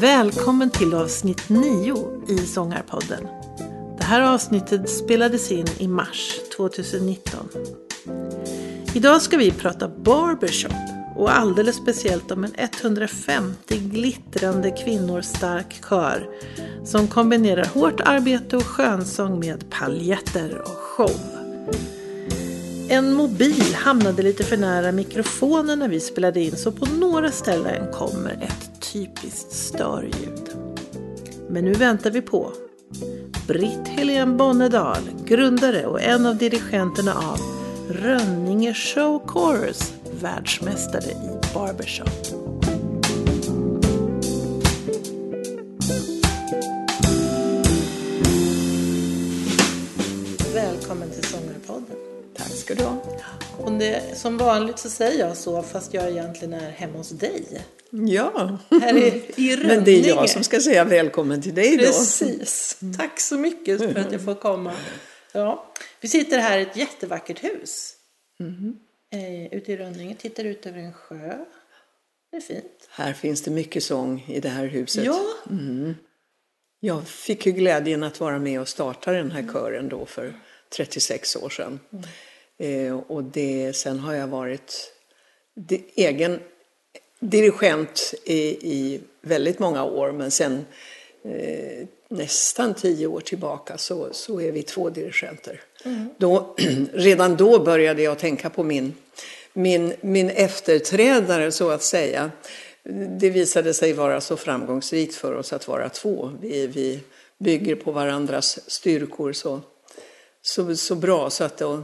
Välkommen till avsnitt 9 i Sångarpodden. Det här avsnittet spelades in i mars 2019. Idag ska vi prata barbershop och alldeles speciellt om en 150 glittrande kvinnor stark kör som kombinerar hårt arbete och skönsång med paljetter och show. En mobil hamnade lite för nära mikrofonen när vi spelade in så på några ställen kommer ett typiskt störljud. Men nu väntar vi på Britt-Helene Bonnedal, grundare och en av dirigenterna av Rönninge Show Chorus, världsmästare i barbershop. Välkommen till Sångarpodden. Tack ska du ha. Och det, som vanligt så säger jag så fast jag egentligen är hemma hos dig. Ja, Här i, i men det är jag som ska säga välkommen till dig då. Precis. Tack så mycket för att jag får komma. Ja. Vi sitter här i ett jättevackert hus. Eh, ute i Rönninge. Tittar ut över en sjö. Det är fint. Här finns det mycket sång i det här huset. Ja, Jag fick ju glädjen att vara med och starta den här kören då för 36 år sedan. Eh, och det, sen har jag varit di- egen dirigent i, i väldigt många år men sen eh, nästan tio år tillbaka så, så är vi två dirigenter. Då, redan då började jag tänka på min, min, min efterträdare så att säga. Det visade sig vara så framgångsrikt för oss att vara två. Vi, vi bygger på varandras styrkor så, så, så bra så att då,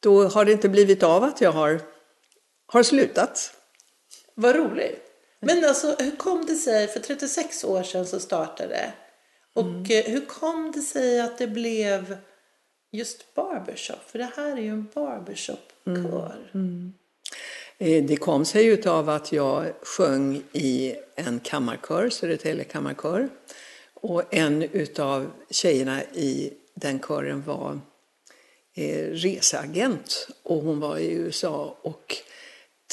då har det inte blivit av att jag har, har slutat. vad roligt. Men alltså, hur kom det sig, för 36 år sedan så startade det. Och eh, hur kom det sig att det blev just barbershop? För det här är ju en barbershopkör. Mm. Mm. Eh, det kom sig utav att jag sjöng i en kammarkör, Södertälje kammarkör. Och en utav tjejerna i den kören var eh, reseagent och hon var i USA och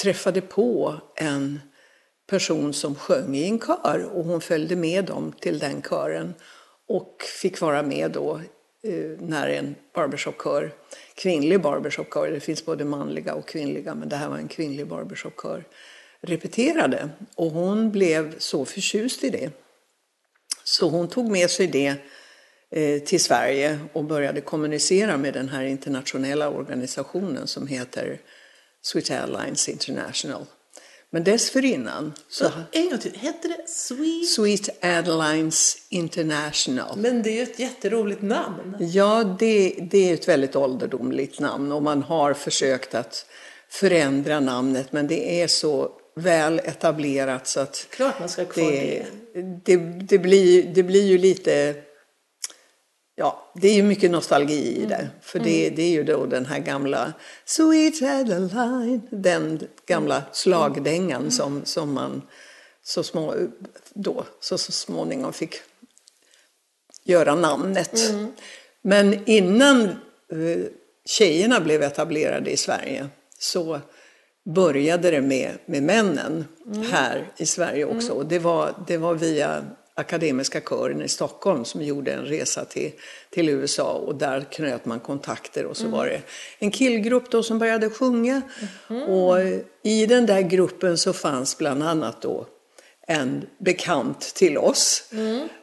träffade på en person som sjöng i en kör och hon följde med dem till den kören och fick vara med då Eh, när en barbershopkör, kvinnlig barbershopkör, det finns både manliga och kvinnliga men det här var en kvinnlig barbershopkör, repeterade och hon blev så förtjust i det så hon tog med sig det eh, till Sverige och började kommunicera med den här internationella organisationen som heter Sweet Airlines International. Men dessförinnan så Så en gång till, hette det Sweet? Sweet Airlines International. Men det är ju ett jätteroligt namn. Ja, det, det är ett väldigt ålderdomligt namn och man har försökt att förändra namnet men det är så väl etablerat så att Klart man ska ha kvar det, det, det, blir, det blir ju lite... Ja, det är ju mycket nostalgi i det. För det, det är ju då den här gamla Sweet Adeline, den gamla slagdängan som, som man så, små, då, så, så småningom fick göra namnet. Men innan eh, tjejerna blev etablerade i Sverige så började det med, med männen här i Sverige också. Och det var, det var via Akademiska kören i Stockholm som gjorde en resa till, till USA och där knöt man kontakter och så var det en killgrupp då som började sjunga. Och i den där gruppen så fanns bland annat då en bekant till oss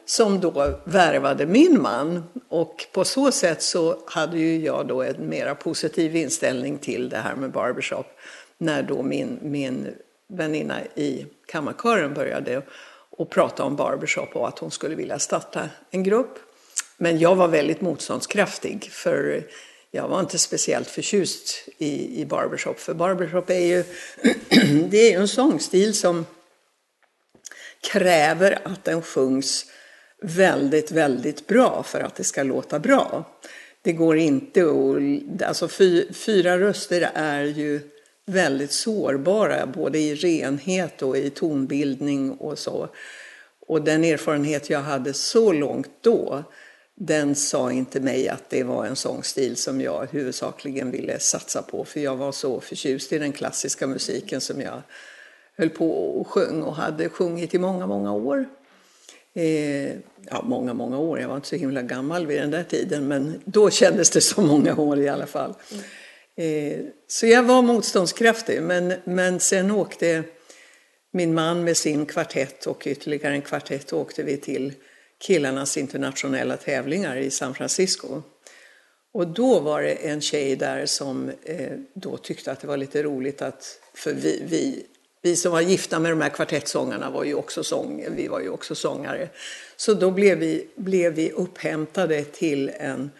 som då värvade min man. Och på så sätt så hade ju jag då en mera positiv inställning till det här med barbershop när då min, min väninna i kammarkören började och prata om barbershop och att hon skulle vilja starta en grupp. Men jag var väldigt motståndskraftig för jag var inte speciellt förtjust i, i barbershop. För barbershop är ju, det är ju en sångstil som kräver att den sjungs väldigt, väldigt bra för att det ska låta bra. Det går inte att... Alltså fy, fyra röster är ju väldigt sårbara, både i renhet och i tonbildning och så. Och den erfarenhet jag hade så långt då, den sa inte mig att det var en sångstil som jag huvudsakligen ville satsa på. För jag var så förtjust i den klassiska musiken som jag höll på och sjöng och hade sjungit i många, många år. Eh, ja, många, många år. Jag var inte så himla gammal vid den där tiden, men då kändes det som många år i alla fall. Mm. Eh, så jag var motståndskraftig, men, men sen åkte min man med sin kvartett och ytterligare en kvartett åkte vi till killarnas internationella tävlingar i San Francisco. Och då var det en tjej där som eh, då tyckte att det var lite roligt att, för vi, vi, vi som var gifta med de här kvartettsångarna var ju också, sång, vi var ju också sångare. Så då blev vi, blev vi upphämtade till en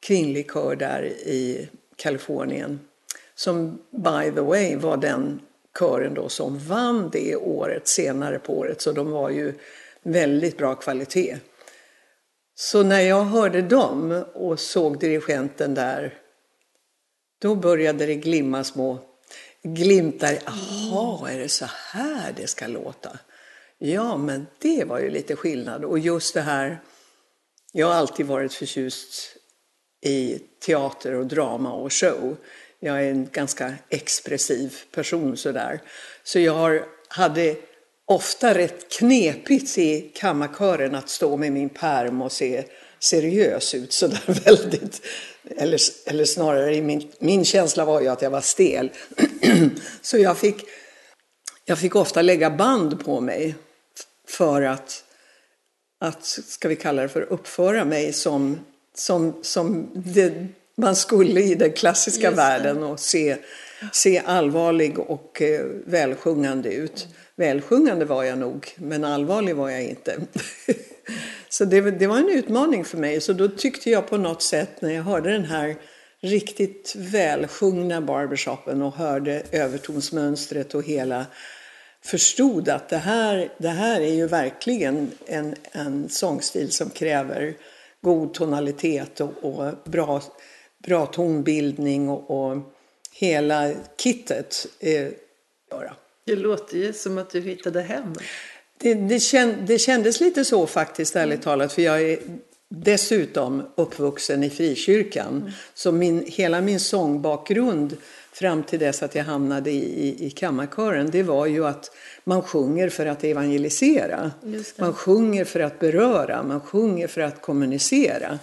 kvinnlig kör där i Kalifornien. Som by the way var den kören då som vann det året senare på året. Så de var ju väldigt bra kvalitet. Så när jag hörde dem och såg dirigenten där, då började det glimma små glimtar. Jaha, är det så här det ska låta? Ja, men det var ju lite skillnad. Och just det här, jag har alltid varit förtjust i teater och drama och show. Jag är en ganska expressiv person sådär. Så jag har, hade ofta rätt knepigt i kammarkören att stå med min perm och se seriös ut sådär väldigt. Eller, eller snarare, min, min känsla var ju att jag var stel. Så jag fick, jag fick ofta lägga band på mig för att, att, ska vi kalla det för, uppföra mig som, som, som det, man skulle i den klassiska världen och se, se allvarlig och eh, välsjungande ut. Välsjungande var jag nog, men allvarlig var jag inte. så det, det, var en utmaning för mig. Så då tyckte jag på något sätt när jag hörde den här riktigt välsjungna barbershopen och hörde övertonsmönstret och hela förstod att det här, det här är ju verkligen en, en sångstil som kräver god tonalitet och, och bra, bra tonbildning och, och hela kittet. Eh, göra. Det låter ju som att du hittade hem. Det, det, känd, det kändes lite så faktiskt, ärligt talat. För jag är dessutom uppvuxen i frikyrkan. Mm. Så min, hela min sångbakgrund fram till dess att jag hamnade i, i, i kammarkören, det var ju att man sjunger för att evangelisera. Man sjunger för att beröra, man sjunger för att kommunicera.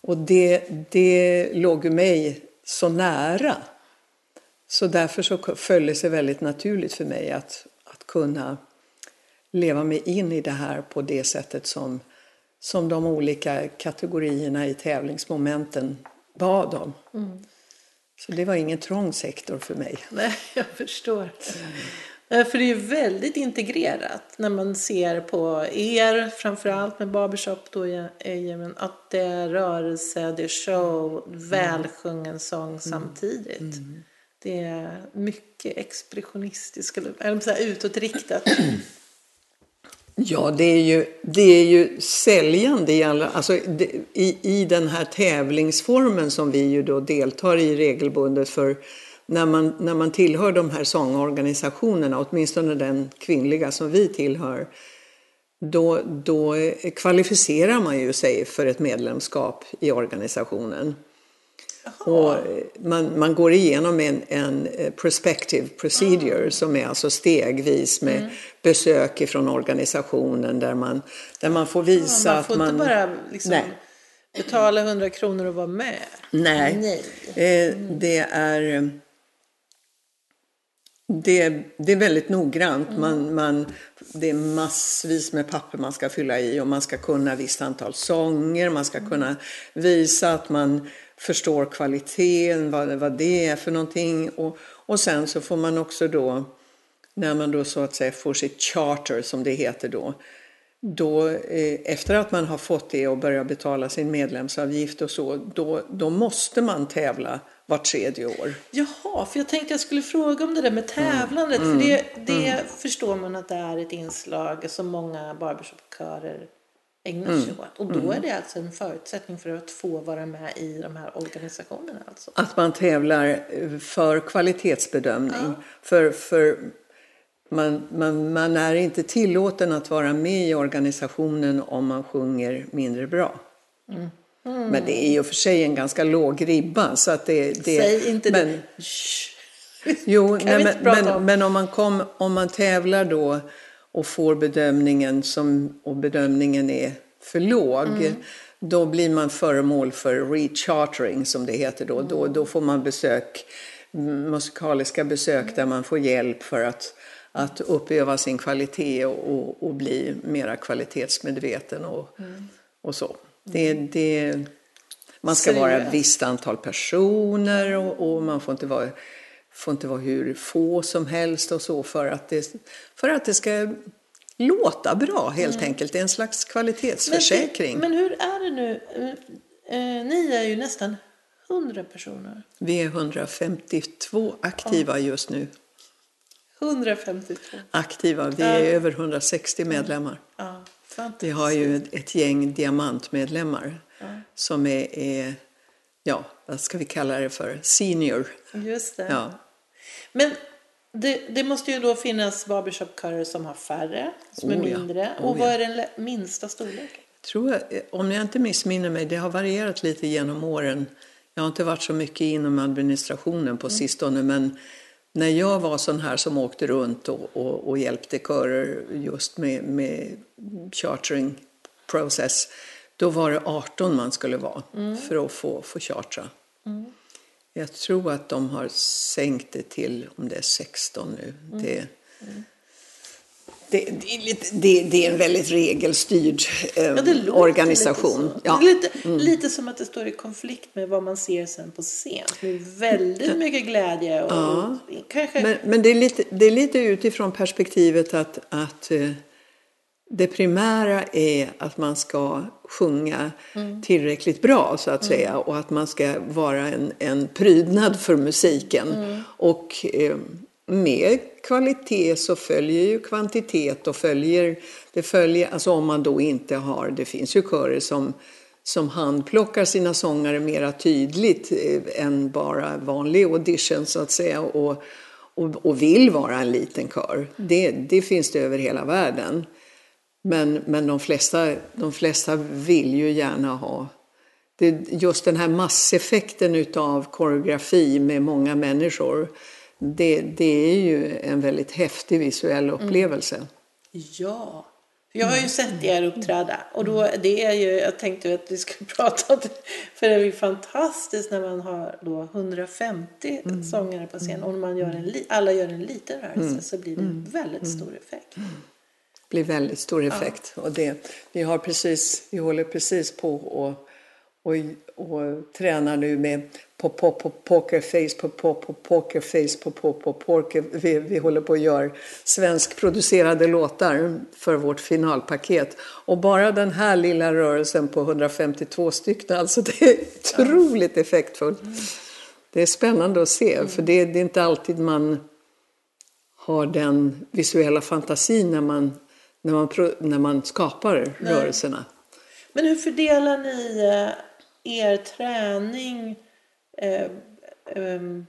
Och det, det låg mig så nära. Så därför så föll det sig väldigt naturligt för mig att, att kunna leva mig in i det här på det sättet som, som de olika kategorierna i tävlingsmomenten bad om. Mm. Så det var ingen trång sektor för mig. Nej, jag förstår. Mm. För det är ju väldigt integrerat när man ser på er, framförallt med Barbershop, då är, att det är rörelse, det är show, välsjungen sång mm. samtidigt. Mm. Det är mycket expressionistiskt, eller så här utåtriktat. Ja, det är ju, det är ju säljande i, alla, alltså, det, i, i den här tävlingsformen som vi ju då deltar i regelbundet för när man, när man tillhör de här sångorganisationerna, åtminstone den kvinnliga som vi tillhör, då, då kvalificerar man ju sig för ett medlemskap i organisationen. Och man, man går igenom en, en eh, prospective procedure mm. som är alltså stegvis med mm. besök ifrån organisationen där man, där man får visa ja, man får att man... inte bara liksom nej. betala 100 kronor och vara med. Nej, nej. Eh, mm. det är... Det, det är väldigt noggrant. Mm. Man, man, det är massvis med papper man ska fylla i och man ska kunna visst antal sånger. Man ska kunna visa att man förstår kvaliteten, vad, vad det är för någonting. Och, och sen så får man också då, när man då så att säga får sitt charter som det heter då, då eh, efter att man har fått det och börjar betala sin medlemsavgift och så, då, då måste man tävla vart tredje år. Jaha, för jag tänkte jag skulle fråga om det där med tävlandet. Mm. För det, det mm. förstår man att det är ett inslag som många barbershopkörer ägnar sig mm. åt. Och då mm. är det alltså en förutsättning för att få vara med i de här organisationerna? Alltså. Att man tävlar för kvalitetsbedömning. Ja. För, för man, man, man är inte tillåten att vara med i organisationen om man sjunger mindre bra. Men det är ju för sig en ganska låg ribba. Så att det, det, Säg inte men, det. Jo, nej, men, men, men om, man kom, om man tävlar då och får bedömningen som, och bedömningen är för låg, Mm. då blir man föremål för rechartering som det heter då. Då, då får man besök, mm, musikaliska besök där man får hjälp för att, att uppöva sin kvalitet och, och, bli mera kvalitetsmedveten och, Mm. och så. Det, det, man ska vara ett visst antal personer och, och man får inte vara får inte vara hur få som helst och så för att det, för att det ska låta bra helt enkelt. Det är en slags kvalitetsförsäkring. Mm. Men, men hur är det nu? Eh, ni är ju nästan 100 personer. Vi är 152 aktiva just nu. 152. Aktiva, vi är över 160 medlemmar. Ja. Vi har ju ett, ett gäng diamantmedlemmar som är, är, ja, vad ska vi kalla det för, senior. Just det. Ja. Men det, det måste ju då finnas barbershopkörer som har färre, som är Oh ja. mindre. Oh och vad ja. är den minsta storleken? tror jag, om jag inte missminner mig, det har varierat lite genom åren. Jag har inte varit så mycket inom administrationen på sistone, men när jag var sån här som åkte runt och, och, och hjälpte körer just med, med chartering process, då var det 18 man skulle vara för att få, få chartra. Jag tror att de har sänkt det till, om det är 16 nu. Det, det, det, är lite, det, det är en väldigt regelstyrd eh, Ja, låter organisation. Lite. Ja. Mm. Det är lite, lite som att det står i konflikt med vad man ser sen på scen. Det är väldigt mycket glädje och, Ja. kanske... Men, men det, är lite, det är lite utifrån perspektivet att, att eh, det primära är att man ska sjunga tillräckligt bra så att säga och att man ska vara en, en prydnad för musiken. Och eh, med kvalitet så följer ju kvantitet och följer, det följer, alltså om man då inte har, det finns ju körer som som handplockar sina sångare mera tydligt eh, än bara vanlig audition så att säga och, och, och vill vara en liten kör. Det, det finns det över hela världen. Men, men de, flesta, de flesta vill ju gärna ha. Det, just den här masseffekten utav koreografi med många människor. Det, det är ju en väldigt häftig visuell upplevelse. Ja. För Jag har ju sett er uppträda. Och då, det är ju, jag tänkte att vi skulle prata om det, för det är ju fantastiskt när man har då 150 sångare på scen. Och man gör en, li- alla gör en liten rörelse så blir det en väldigt stor effekt. Blir väldigt stor effekt. Och det, vi, har precis, vi håller precis på och, och, och tränar nu med på pop på pokerface på pop på pokerface på pop på poker. Vi, vi håller på att göra svenskproducerade låtar för vårt finalpaket. Och bara den här lilla rörelsen på 152 stycken, alltså det är otroligt effektfullt. Det är spännande att se, för det, det är inte alltid man har den visuella fantasin när man, när man, när man skapar rörelserna. Men hur fördelar ni eh, er träning? Eh, ehm,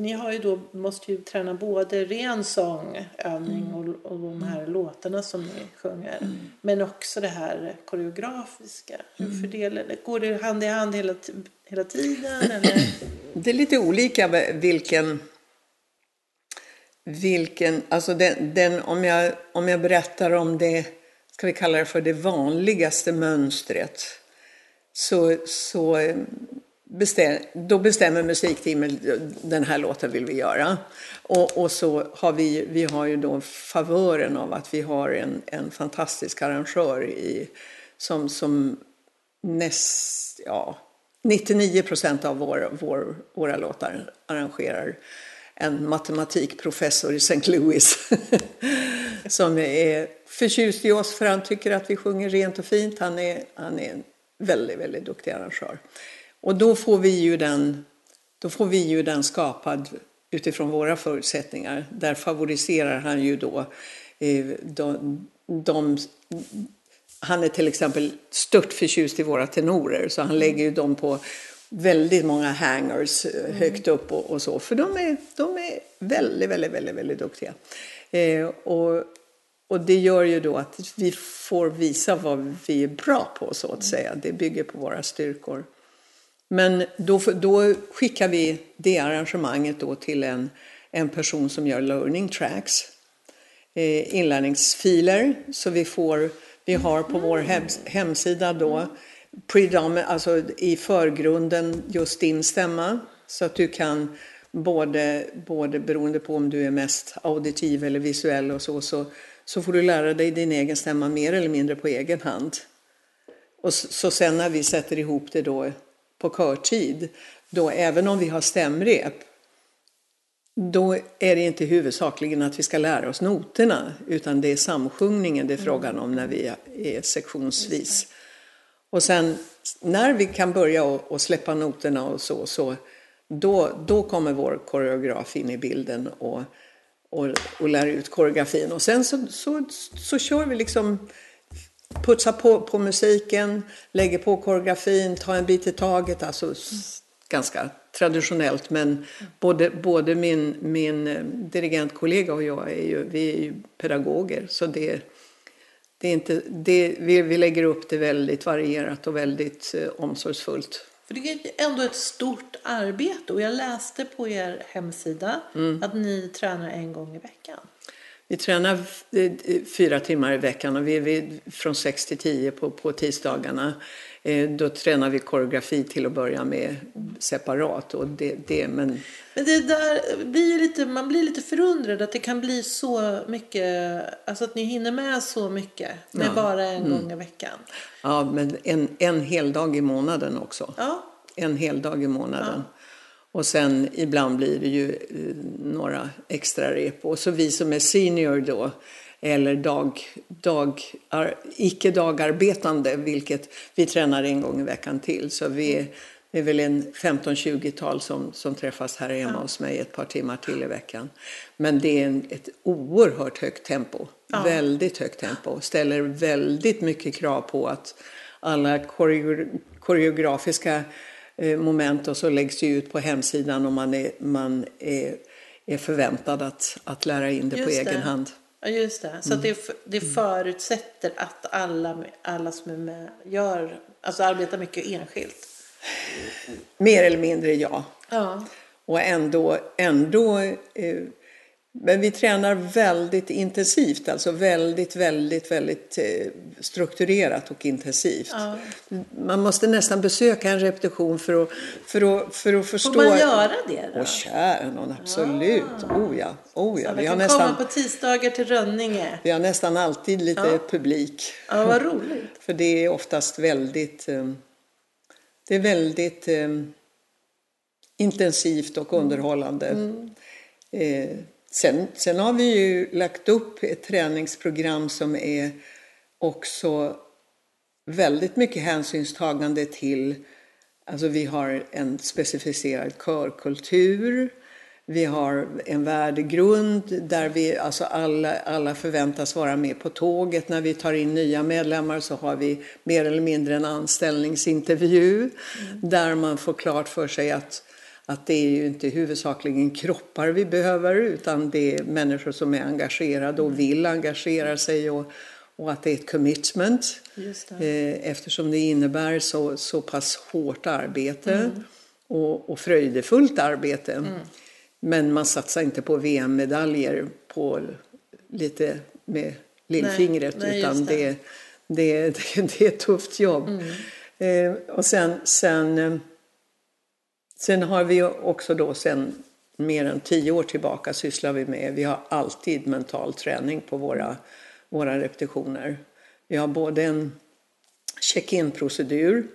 för ni har ju då, måste ju träna både ren sång, övning och, och de här låtarna som ni sjunger. Men också det här koreografiska. Hur fördelar det? Går det hand i hand hela, hela tiden? Eller? Det är lite olika vilken vilken alltså den, den, om, jag, om jag berättar om det, ska vi kalla det för det vanligaste mönstret, så, så bestäm, då bestämmer musikteamet den här låten vill vi göra. Och, och så har vi, vi har ju då favören av att vi har en, en fantastisk arrangör i, som, som näst, ja, 99 procent av vår, vår, våra låtar arrangerar en matematikprofessor i St. Louis som är förtjust i oss för han tycker att vi sjunger rent och fint. Han är, han är en väldigt, väldigt duktig arrangör. Och då får vi ju den, då får vi ju den skapad utifrån våra förutsättningar. Där favoriserar han ju då eh, de, de han är till exempel stört förtjust i våra tenorer så han lägger ju dem på väldigt många hangers eh, högt upp och, och så. För de är, de är väldigt, väldigt, väldigt, väldigt duktiga. Eh, och och det gör ju då att vi får visa vad vi är bra på så att säga. Det bygger på våra styrkor. Men då, då skickar vi det arrangemanget då till en, en person som gör learning tracks, eh, inlärningsfiler. Så vi, får, vi har på vår hem, hemsida då predomin- alltså i förgrunden just din stämma. Så att du kan både, både beroende på om du är mest auditiv eller visuell och så, så, så får du lära dig din egen stämma mer eller mindre på egen hand. Och så, så sen när vi sätter ihop det då på körtid, då även om vi har stämrep, då är det inte huvudsakligen att vi ska lära oss noterna, utan det är samsjungningen det är frågan om när vi är sektionsvis. Och sen när vi kan börja och, och släppa noterna och så, så då, då kommer vår koreograf in i bilden och, och, och lär ut koreografin. Och sen så, så, så kör vi liksom putsar på, på musiken, lägger på koreografin, tar en bit i taget. Alltså ganska traditionellt. Men både, både min, min eh, dirigentkollega och jag är ju, vi är ju pedagoger. Så det, det är inte, det, vi, vi lägger upp det väldigt varierat och väldigt eh, omsorgsfullt. För det är ändå ett stort arbete och jag läste på er hemsida Mm. att ni tränar en gång i veckan. Vi tränar eh, fyra timmar i veckan och vi är från 6 till 10 på, på tisdagarna. Eh, Då tränar vi koreografi till att börja med separat. Och det, det, men Men det där blir lite, man blir lite förundrad att det kan bli så mycket, alltså att ni hinner med så mycket med Ja. bara en Mm. gång i veckan. Ja, men en, en hel dag i månaden också. Ja, En hel dag i månaden. Och sen ibland blir det ju eh, några extra rep. Och så vi som är senior då, eller dag, dag, ar, icke dagarbetande, vilket vi tränar en gång i veckan till. Så vi är, det är väl en 15-20-tal som, som träffas här hemma hos mig ett par timmar till i veckan. Men det är en, ett oerhört högt tempo. Väldigt högt tempo. Ställer väldigt mycket krav på att alla koreo, koreografiska eh, moment och så läggs det ut på hemsidan och man är, man är, är förväntad att, att lära in det på Just egen det. hand. Ja just det. Så att det, det förutsätter att alla, alla som är med gör, alltså arbetar mycket enskilt. Mer eller mindre ja. Ja. Och ändå, ändå eh, men vi tränar väldigt intensivt, alltså väldigt, väldigt, väldigt eh, strukturerat och intensivt. Man måste nästan besöka en repetition för att, för att, för att förstå. Får man göra det då? Åh kära någon, absolut. Oh ja, oh ja. Så Vi kan komma nästan, på tisdagar till Rönninge. vi har nästan alltid lite Ja. publik. Ja, vad roligt. För det är oftast väldigt, eh, det är väldigt eh, intensivt och underhållande. Eh, sen, sen har vi ju lagt upp ett träningsprogram som är också väldigt mycket hänsynstagande till, alltså vi har en specificerad körkultur, vi har en värdegrund där vi, alltså alla, alla förväntas vara med på tåget. När vi tar in nya medlemmar så har vi mer eller mindre en anställningsintervju där man får klart för sig att, att det är ju inte huvudsakligen kroppar vi behöver utan det är människor som är engagerade och vill engagera sig och, och att det är ett commitment. Det. Eh, eftersom det innebär så, så pass hårt arbete och, och fröjdefullt arbete. Men man satsar inte på VM-medaljer på lite med lillfingret Nej, nej, utan det. Det, det, det, är ett tufft jobb. Eh, och sen, sen, eh, sen har vi också då sen mer än tio år tillbaka sysslar vi med, vi har alltid mental träning på våra, våra repetitioner. Vi har både en check-in-procedur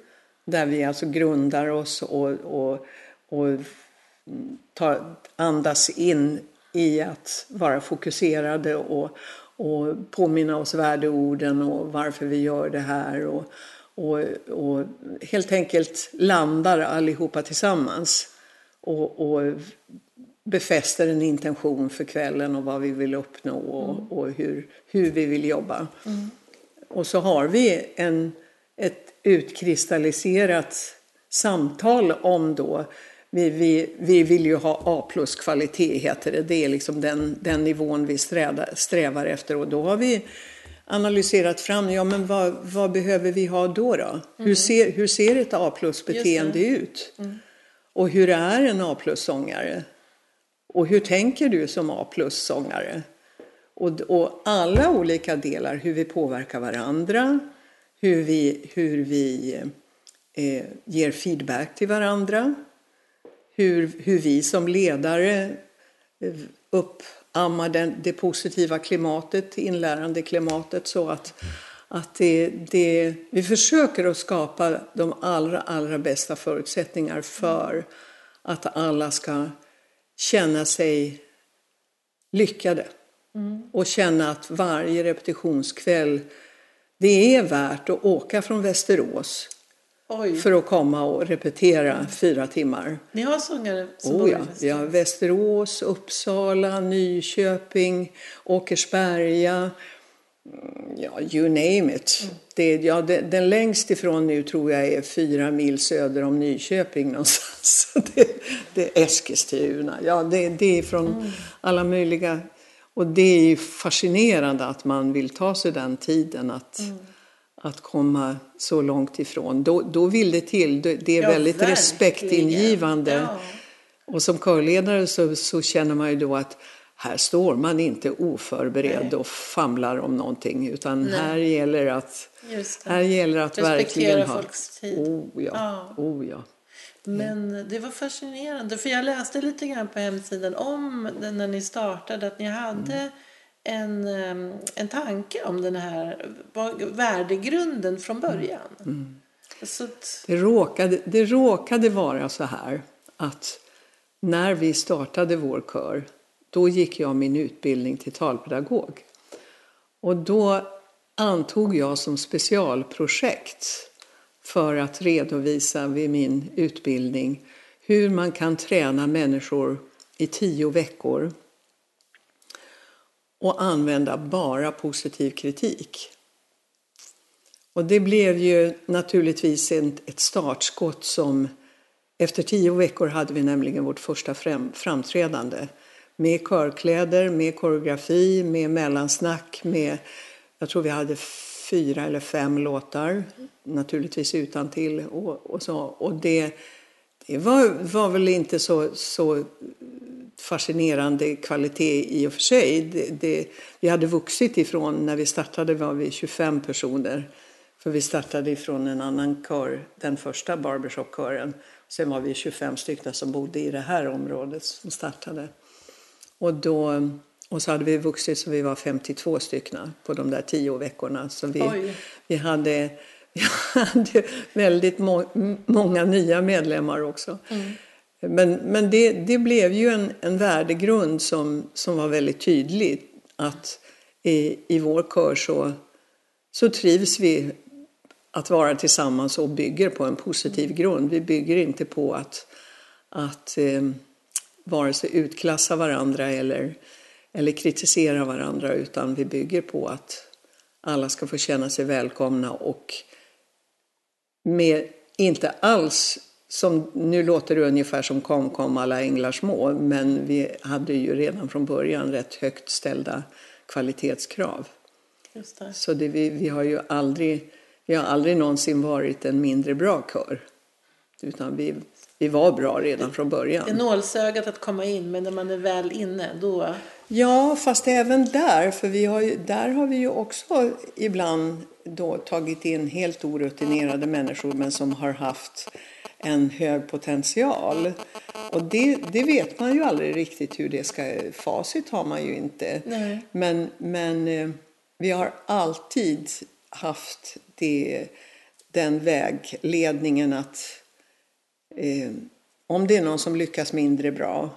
där vi alltså grundar oss och, och, och tar, andas in i att vara fokuserade och, och påminna oss värdeorden och varför vi gör det här. Och, och, och helt enkelt landar allihopa tillsammans och, och befäster en intention för kvällen och vad vi vill uppnå och, och hur, hur vi vill jobba. Och så har vi en, ett utkristalliserat samtal om då vi, vi, vi vill ju ha A plus kvalitet heter det. Det är liksom den, den nivån vi strävar, strävar efter och då har vi analyserat fram, ja men vad, vad behöver vi ha då? då? Hur, ser, hur ser ett A plus beteende ut? Och hur är en A plus sångare? Och hur tänker du som A plus sångare? Och, och alla olika delar, hur vi påverkar varandra, hur vi, hur vi eh, ger feedback till varandra, hur, hur vi som ledare eh, uppammar den, det positiva klimatet, inlärande klimatet så att, att det, det, vi försöker att skapa de allra, allra bästa förutsättningar för att alla ska känna sig lyckade. Och känna att varje repetitionskväll, det är värt att åka från Västerås Oj. för att komma och repetera fyra timmar. Ni har sångare som Oh ja, vi Västerås? har Västerås, Uppsala, Nyköping, Åkersberga, mm, ja, you name it. Det, ja, den, den längst ifrån nu tror jag är fyra mil söder om Nyköping någonstans. Det, det är Eskilstuna. Ja, det, det är från alla möjliga... Och det är ju fascinerande att man vill ta sig den tiden att, att komma så långt ifrån. Då, då vill det till. Det, är Ja, väldigt verkligen. respektingivande. Ja. Och som körledare så, så känner man ju då att här står man inte oförberedd och famlar om någonting utan här gäller att, här gäller att Respektera verkligen ha... folks tid. Oh ja, Ja. oh ja. Men det var fascinerande, för jag läste lite grann på hemsidan om när ni startade, att ni hade en, en tanke om den här värdegrunden från början. Så att, Det råkade, det råkade vara så här att när vi startade vår kör, då gick jag min utbildning till talpedagog. Och då antog jag som specialprojekt för att redovisa vid min utbildning hur man kan träna människor i tio veckor och använda bara positiv kritik. Och det blev ju naturligtvis ett startskott som efter tio veckor hade vi nämligen vårt första framträdande med körkläder, med koreografi, med mellansnack, med jag tror vi hade fyra eller fem låtar, naturligtvis utan till och, och så. Och det, det var, var väl inte så, så fascinerande kvalitet i och för sig. Det, det, vi hade vuxit ifrån, när vi startade var vi 25 personer. För vi startade ifrån en annan kör, den första barbershopkören. Sen var vi 25 stycken som bodde i det här området som startade. Och, då, och så hade vi vuxit så vi var 52 stycken på de där tio veckorna. Så vi, Oj. vi, hade, vi hade väldigt må, många nya medlemmar också. Men, men det, det blev ju en, en värdegrund som, som var väldigt tydlig. Att i, i vår kör så, så trivs vi att vara tillsammans och bygger på en positiv grund. Vi bygger inte på att, att eh, vare sig utklassa varandra eller, eller kritisera varandra utan vi bygger på att alla ska få känna sig välkomna och med inte alls som, nu låter det ungefär som kom kom alla änglar små men vi hade ju redan från början rätt högt ställda kvalitetskrav. just det. Så det, vi, vi har ju aldrig, vi har aldrig någonsin varit en mindre bra kör. Utan vi, vi var bra redan från Det är början. nålsögat att komma in, men när man är väl inne, då... Ja, fast även där, för vi har ju, där har vi ju också ibland då tagit in helt orutinerade människor men som har haft en hög potential. Och det, det vet man ju aldrig riktigt hur det ska... Facit har man ju inte. Nej. Men, men eh, vi har alltid haft det, den vägledningen att eh, om det är någon som lyckas mindre bra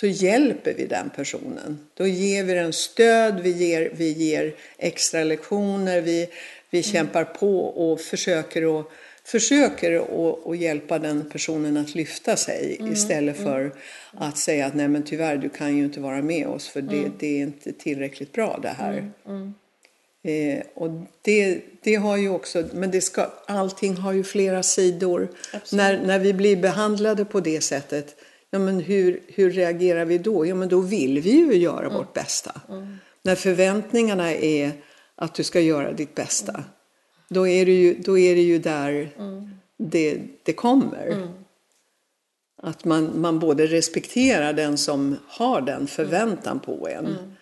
så hjälper vi den personen. Då ger vi den stöd, vi ger, vi ger extra lektioner, vi, vi kämpar på och försöker att försöker att, att hjälpa den personen att lyfta sig istället för att säga att nej men tyvärr du kan ju inte vara med oss för det, det är inte tillräckligt bra det här. Eh, och det, det har ju också, men det ska, allting har ju flera sidor. När, när vi blir behandlade på det sättet, ja, men hur, hur reagerar vi då? Ja, men då vill vi ju göra vårt bästa. När förväntningarna är att du ska göra ditt bästa, då, är det ju, då är det ju där det, det kommer. Att man, man både respekterar den som har den förväntan på en.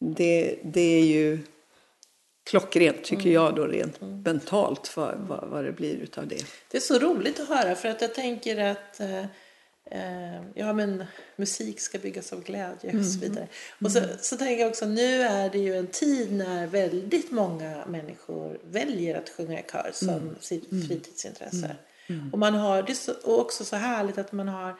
Det, det är ju klockrent tycker jag då rent mentalt vad, vad, vad det blir utav det. Det är så roligt att höra för att jag tänker att eh, ja, men musik ska byggas av glädje och så vidare. Och så, så tänker jag också nu är det ju en tid när väldigt många människor väljer att sjunga i kör som sitt fritidsintresse. Och man har det är så, och också så härligt att man har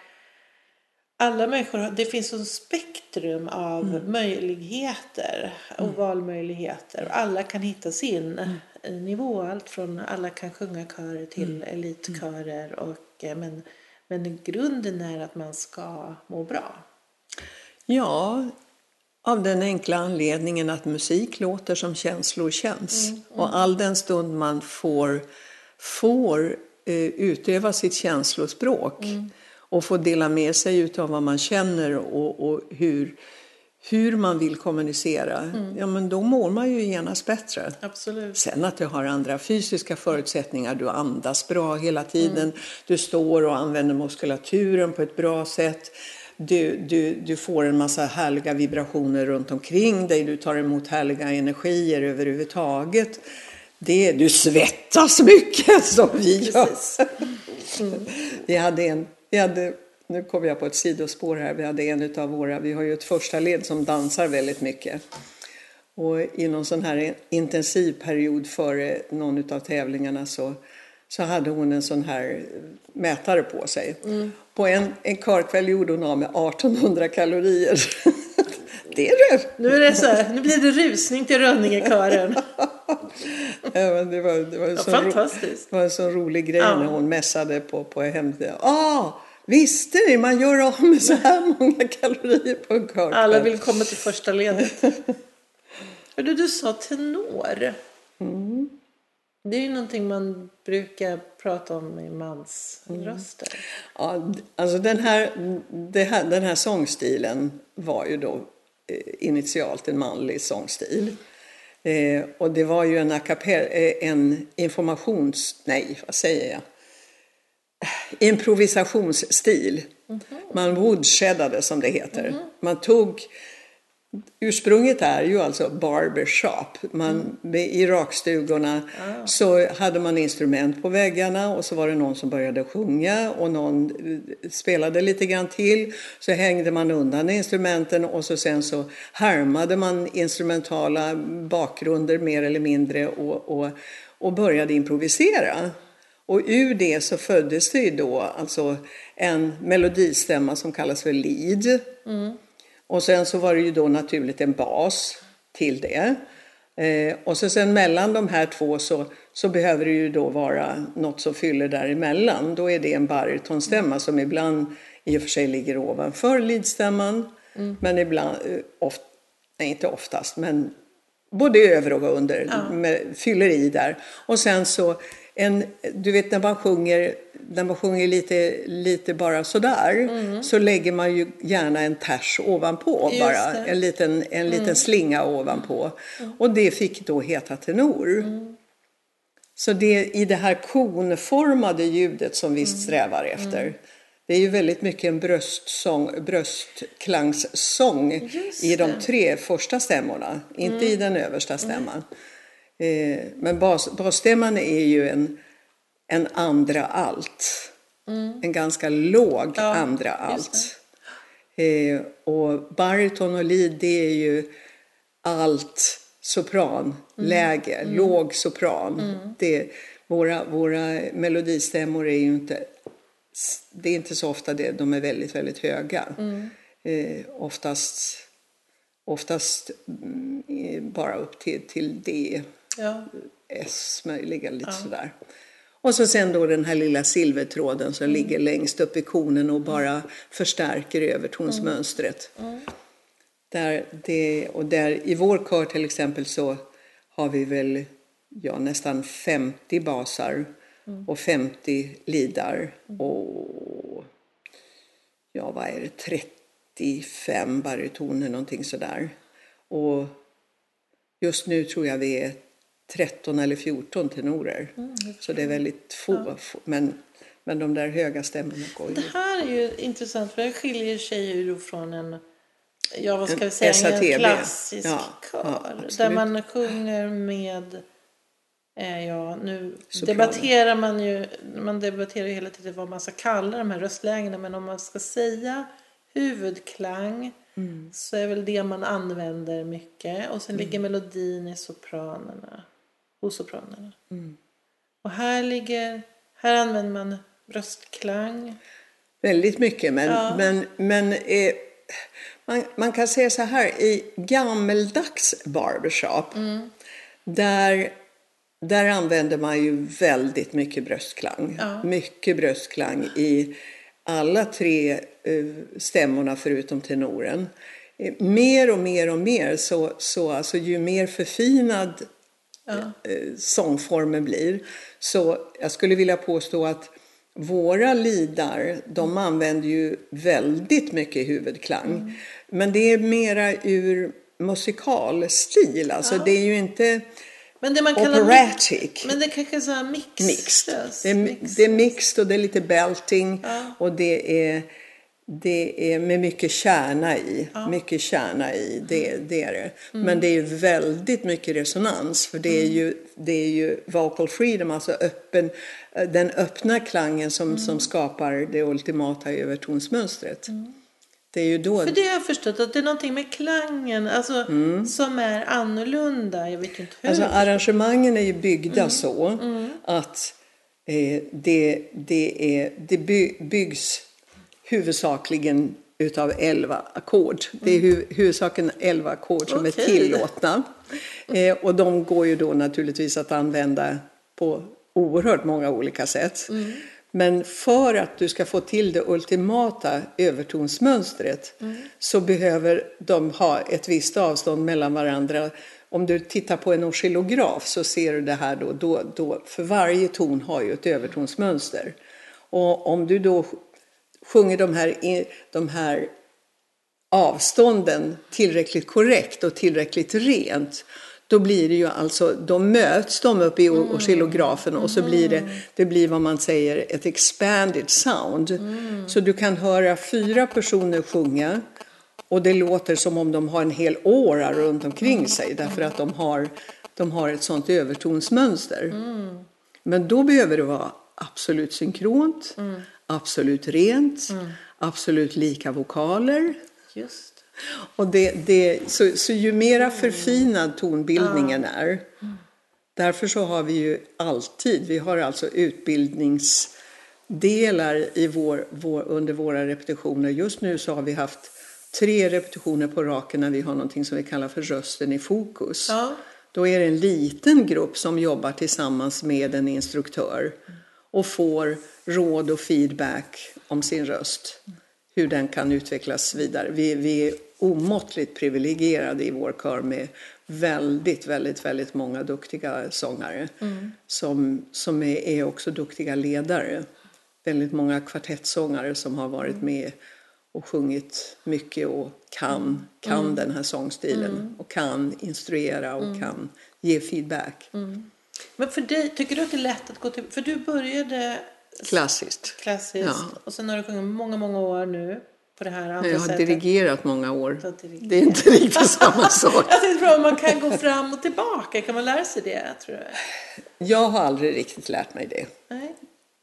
alla människor, det finns ett spektrum av möjligheter och valmöjligheter. Och alla kan hitta sin eh, nivå. Allt från alla kan sjunga körer till elitkörer. Och, eh, men, men grunden är att man ska må bra. Ja, av den enkla anledningen att musik låter som känslor känns. Och all den stund man får, får eh, utöva sitt känslospråk och få dela med sig utav vad man känner och, och hur, hur man vill kommunicera, ja men då mår man ju genast bättre. Absolut. Sen att du har andra fysiska förutsättningar, du andas bra hela tiden, du står och använder muskulaturen på ett bra sätt. Du, du, du får en massa härliga vibrationer runt omkring dig, du tar emot härliga energier överhuvudtaget. Det, du svettas mycket som vi gör. Vi hade en, vi hade, nu kommer jag på ett sidospår här, vi hade en utav våra, vi har ju ett första led som dansar väldigt mycket. Och i någon sån här intensiv period före någon av tävlingarna så, så hade hon en sån här mätare på sig. På en, en körkväll gjorde hon av med 1800 kalorier. det är det! Nu, är det så här, nu blir det rusning till Rönningekören. Ja, det var, det var, en Ja, sån ro- fantastiskt. det var en sån rolig grej Ja. när hon mässade på, på hemsidan. Ah, visste ni, man gör av med så här många kalorier på en körkväll. Alla vill komma till första ledet. Hördu, du sa tenor. Det är ju någonting man brukar prata om i mansröster. Ja, d- alltså den här, här, den här sångstilen var ju då eh, initialt en manlig sångstil. Eh, och det var ju en, eh, en informations... Nej, vad säger jag? Improvisationsstil. Man woodsheddade som det heter. Man tog Ursprunget är ju alltså barbershop. Man, I rakstugorna så hade man instrument på väggarna och så var det någon som började sjunga och någon eh, spelade lite grann till. Så hängde man undan instrumenten och så sen så härmade man instrumentala bakgrunder mer eller mindre och, och, och började improvisera. Och ur det så föddes det ju då alltså en melodistämma som kallas för lead. Och sen så var det ju då naturligt en bas till det. Eh, och så sen mellan de här två så, så behöver det ju då vara något som fyller däremellan. Då är det en barytonstämma som ibland i och för sig ligger ovanför lidstämman. Men ibland, eh, oft, nej inte oftast, men både över och under med, fyller i där. Och sen så en, du vet när man sjunger, när man sjunger lite, lite bara sådär så lägger man ju gärna en ters ovanpå Just bara. det. En liten, en liten slinga ovanpå. Och det fick då heta tenor. Så det, i det här konformade ljudet som vi strävar efter. Det är ju väldigt mycket en bröstsång, bröstklangssång i de tre första stämmorna, inte i den översta stämman. Eh, men bas, basstämman är ju en, en andra allt. En ganska låg Ja, andra allt. Eh, och baryton och lead det är ju allt sopranläge, låg sopran. Det, våra, våra melodistämmor är ju inte, det är inte så ofta det, de är väldigt, väldigt höga. Eh, oftast, oftast mm, bara upp till, till D, Ja. S möjligen, lite sådär. Och så sen då den här lilla silvertråden som ligger längst upp i konen och bara förstärker övertonsmönstret. Där det, och där, I vår kör till exempel så har vi väl ja, nästan 50 basar och 50 lidar och ja, vad är det, 35 barytoner någonting sådär. Och just nu tror jag vi är 13 eller 14 tenorer. Så det är väldigt få. få- Men, men de där höga stämmorna går ju. Det här är ju intressant för det skiljer sig ju från en, ja vad ska vi säga, SATB. en klassisk Ja, ja, kör. absolut. där man sjunger med, eh, ja nu Sopranen. debatterar man ju, man debatterar ju hela tiden vad man ska kalla de här röstlägena. Men om man ska säga huvudklang Mm. så är väl det man använder mycket. Och sen ligger melodin i sopranerna, hos sopranerna. Mm. Och här ligger, här använder man röstklang. Väldigt mycket, men, Ja. men, men eh, man, man kan säga så här, i gammeldags barbershop, Mm. där, där använder man ju väldigt mycket bröstklang. Ja. Mycket bröstklang i alla tre eh, stämmorna förutom tenoren. Eh, mer och mer och mer, så, så alltså, ju mer förfinad eh, sångformen blir. Så jag skulle vilja påstå att våra lidar, de använder ju väldigt mycket huvudklang. Men det är mera ur musikalstil, alltså det är ju inte Men det man kallar operatic. Men det kanske är så här mix. Mixed. röst, Det är, mix. det är mixed och det är lite belting Ja. och det är, det är med mycket kärna i. Mycket kärna i, det, det är det. Mm. Men det är väldigt mycket resonans för det är ju, det är ju vocal freedom, alltså öppen, den öppna klangen som, Mm. som skapar det ultimata övertonsmönstret. Det är ju då... För det har jag förstått att det är någonting med klangen alltså, som är annorlunda. Jag vet inte hur. Mm. Alltså arrangemangen är ju byggda så att eh, det, det, är, det by, byggs huvudsakligen utav elva ackord. Det är hu, huvudsakligen elva ackord som är Okej. tillåtna. Eh, och de går ju då naturligtvis att använda på oerhört många olika sätt. Men för att du ska få till det ultimata övertonsmönstret så behöver de ha ett visst avstånd mellan varandra. Om du tittar på en oscillograf så ser du det här då, då, då för varje ton har ju ett övertonsmönster. Och om du då sjunger de här, de här avstånden tillräckligt korrekt och tillräckligt rent då blir det ju alltså, då möts de upp i oscillografen och så blir det, det blir vad man säger ett expanded sound. Så du kan höra fyra personer sjunga och det låter som om de har en hel åra runt omkring sig därför att de har, de har ett sånt övertonsmönster. Men då behöver det vara absolut synkront, absolut rent, absolut lika vokaler. Just. Och det, det, så, så ju mera förfinad tonbildningen är, därför så har vi ju alltid, vi har alltså utbildningsdelar i vår, vår, under våra repetitioner. Just nu så har vi haft tre repetitioner på raken när vi har någonting som vi kallar för rösten i fokus. Ja. Då är det en liten grupp som jobbar tillsammans med en instruktör och får råd och feedback om sin röst. Hur den kan utvecklas vidare. Vi, vi är omåttligt privilegierade i vår kör med väldigt, väldigt, väldigt många duktiga sångare. Som, som är, är också duktiga ledare. Väldigt många kvartettsångare som har varit med och sjungit mycket och kan, kan den här sångstilen. Och kan instruera och kan ge feedback. Men för dig, tycker du att det är lätt att gå till... För du började Klassiskt. klassiskt Ja. och sen har du sjungit många, många år nu på det här andra Jag har sättet. dirigerat många år. Dirigerat. Det är inte riktigt samma sak. Jag tänkte fråga om man kan gå fram och tillbaka. Kan man lära sig det, tror du? Jag har aldrig riktigt lärt mig det. Nej.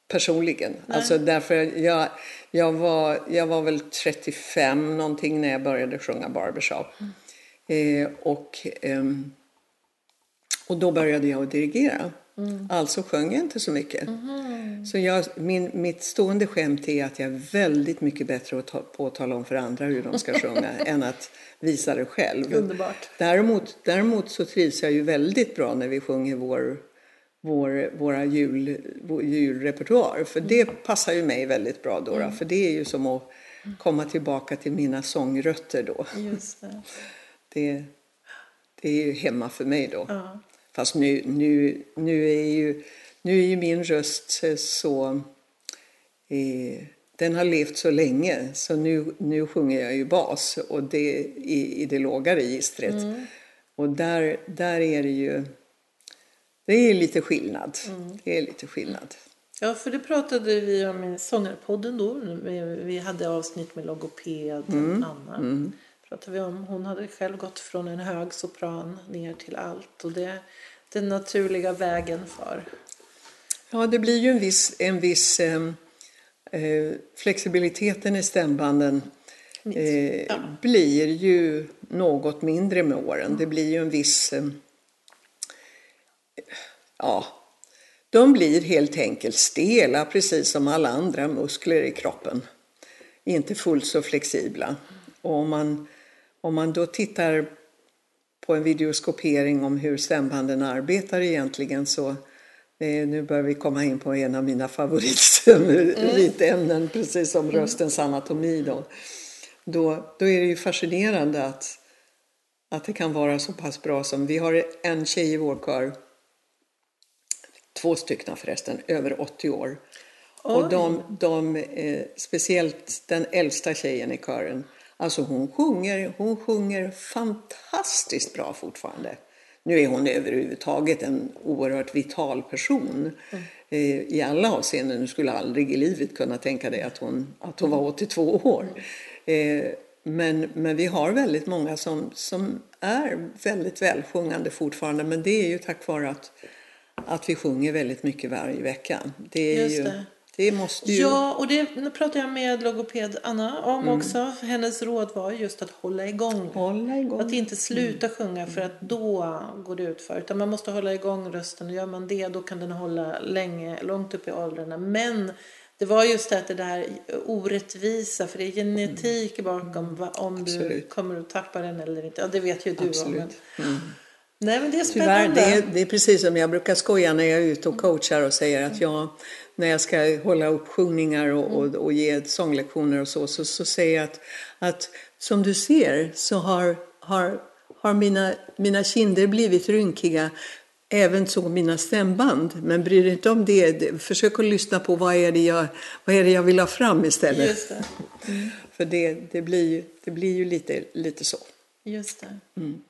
personligen. Alltså därför jag, jag, var, jag var väl 35 någonting när jag började sjunga barbershop. Eh, och, ehm, och då började jag att dirigera. Alltså sjöng jag inte så mycket. Så jag, min, mitt stående skämt är att jag är väldigt mycket bättre att ta, på att tala om för andra hur de ska sjunga än att visa det själv. Underbart. Däremot, däremot så trivs jag ju väldigt bra när vi sjunger vår, vår, våra jul, vår julrepertoar. För det passar ju mig väldigt bra då. då. För det är ju som att komma tillbaka till mina sångrötter då. Just det. Det, det är ju hemma för mig då. Ja. Fast nu, nu, nu, är, ju, nu är ju min röst så... Eh, den har levt så länge så nu, nu sjunger jag ju bas och det i, i det låga registret. Mm. Och där, där är det ju... Det är lite skillnad. Mm. Det är lite skillnad. Ja, för det pratade vi om i Sångarpodden då. Vi hade avsnitt med logoped, mm. Anna. Mm. Pratade vi om. Hon hade själv gått från en hög sopran ner till allt. Och det den naturliga vägen för. Ja, det blir ju en viss, en viss eh, eh flexibiliteten i stämbanden eh, ja. blir ju något mindre med åren. Det blir ju en viss... Eh, ja, de blir helt enkelt stela precis som alla andra muskler i kroppen. Inte fullt så flexibla. Och om man, om man då tittar på en videoskopering om hur stämbanden arbetar egentligen så eh, nu börjar vi komma in på en av mina favoritämnen, mm. precis som mm. röstens anatomi. Då. Då, då är det ju fascinerande att, att det kan vara så pass bra som vi har en tjej i vår kör två stycken förresten, över 80 år. Oj. Och de, de eh, speciellt den äldsta tjejen i kören, alltså hon sjunger, hon sjunger fantastiskt bra fortfarande. Nu är hon överhuvudtaget en oerhört vital person mm. eh, i alla avseenden. Du skulle aldrig i livet kunna tänka dig att hon, att hon var 82 år. Eh, men, men vi har väldigt många som, som är väldigt välsjungande fortfarande. Men det är ju tack vare att att vi sjunger väldigt mycket varje vecka. Det är Just ju, det. Det måste ju... Ja, och det pratade jag med logoped Anna om mm. också. Hennes råd var just att hålla igång. Hålla igång. Att inte sluta mm. sjunga för att då går det ut för. Utan man måste hålla igång rösten och gör man det då kan den hålla länge, långt upp i åldrarna. Men det var just det, att det där orättvisa, för det är genetik mm. bakom om Absolut. du kommer att tappa den eller inte. Ja, det vet ju du Absolut. om. Men... Mm. Nej, men det är spännande. Tyvärr, det är, det är precis som jag brukar skoja när jag är ute och coachar och säger att jag, när jag ska hålla upp sjungningar och, och, och ge sånglektioner och så, så, så säger jag att, att som du ser så har, har, har mina, mina kinder blivit rynkiga även så mina stämband. Men bry dig inte om det. Försök att lyssna på vad är det jag, vad är det jag vill ha fram istället. Just det. Mm. För det, det, blir ju, det blir ju lite, lite så. Just det. Mm.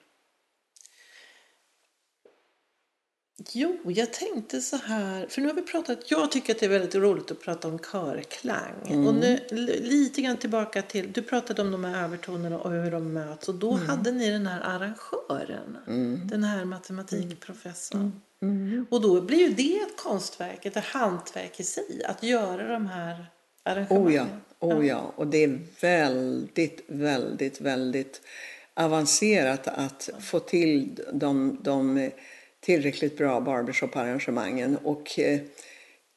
Jo, jag tänkte så här, för nu har vi pratat, jag tycker att det är väldigt roligt att prata om körklang. Mm. Och nu lite grann tillbaka till, du pratade om de här övertonerna och hur de möts. Och då mm. hade ni den här arrangören, mm. den här matematikprofessorn. Mm. mm. Och då blir ju det ett konstverk, ett hantverk i sig, att göra de här arrangemangen. Oh ja, oh ja. och det är väldigt, väldigt, väldigt avancerat att få till de, de tillräckligt bra barbershop-arrangemangen. Och, eh,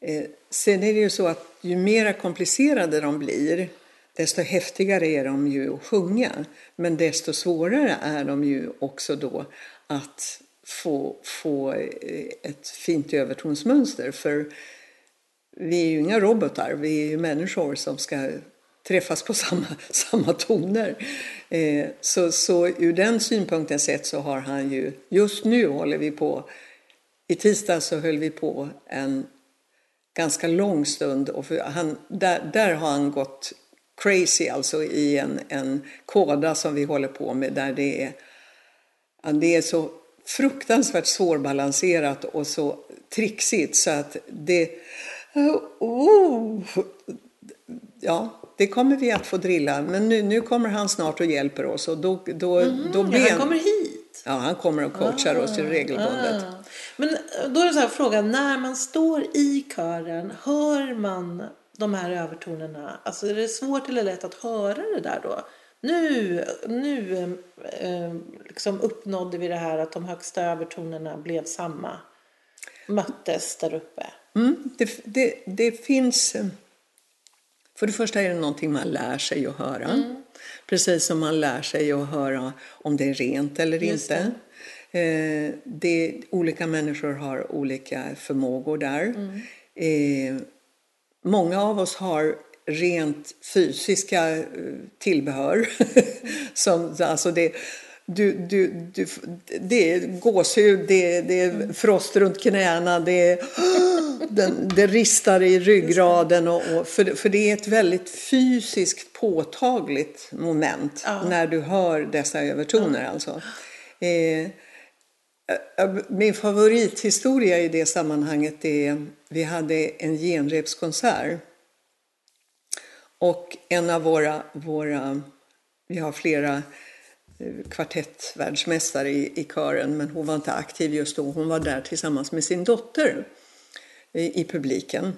eh, sen är det ju så att ju mer komplicerade de blir desto häftigare är de ju att sjunga. Men desto svårare är de ju också då att få, få eh, ett fint övertonsmönster. För vi är ju inga robotar, vi är ju människor som ska träffas på samma, samma toner. Eh, så, så ur den synpunkten sett så har han ju, just nu håller vi på, i tisdag så höll vi på en ganska lång stund och han, där, där har han gått crazy alltså i en, en kåda som vi håller på med där det är, det är så fruktansvärt svårbalanserat och så trixigt så att det... Oh, oh ja, det kommer vi att få drilla. Men nu, nu kommer han snart och hjälper oss. Och då, då, mm, då ja, han kommer hit? Ja, han kommer och coachar ah, oss regelbundet. Ah. Men eh, då är det så här frågan, när man står i kören, hör man de här övertonerna? Alltså är det svårt eller lätt att höra det där då? Nu, nu eh, liksom uppnådde vi det här att de högsta övertonerna blev samma. Möttes där uppe. Mm, det, det, det finns... För det första är det någonting man lär sig att höra. Mm. Precis som man lär sig att höra om det är rent eller Just inte. Det. Eh, det, olika människor har olika förmågor där. Mm. Eh, många av oss har rent fysiska eh, tillbehör. som, alltså det, du, du, du, det är gåshud, det är, det är frost runt knäna, det, är, den, det ristar i ryggraden. Och, och, för, för det är ett väldigt fysiskt påtagligt moment Ja. när du hör dessa övertoner. Alltså. Eh, min favorithistoria i det sammanhanget är vi hade en genrepskonsert. Och en av våra, våra vi har flera kvartettvärldsmästare i, i kören men hon var inte aktiv just då. Hon var där tillsammans med sin dotter i, i publiken.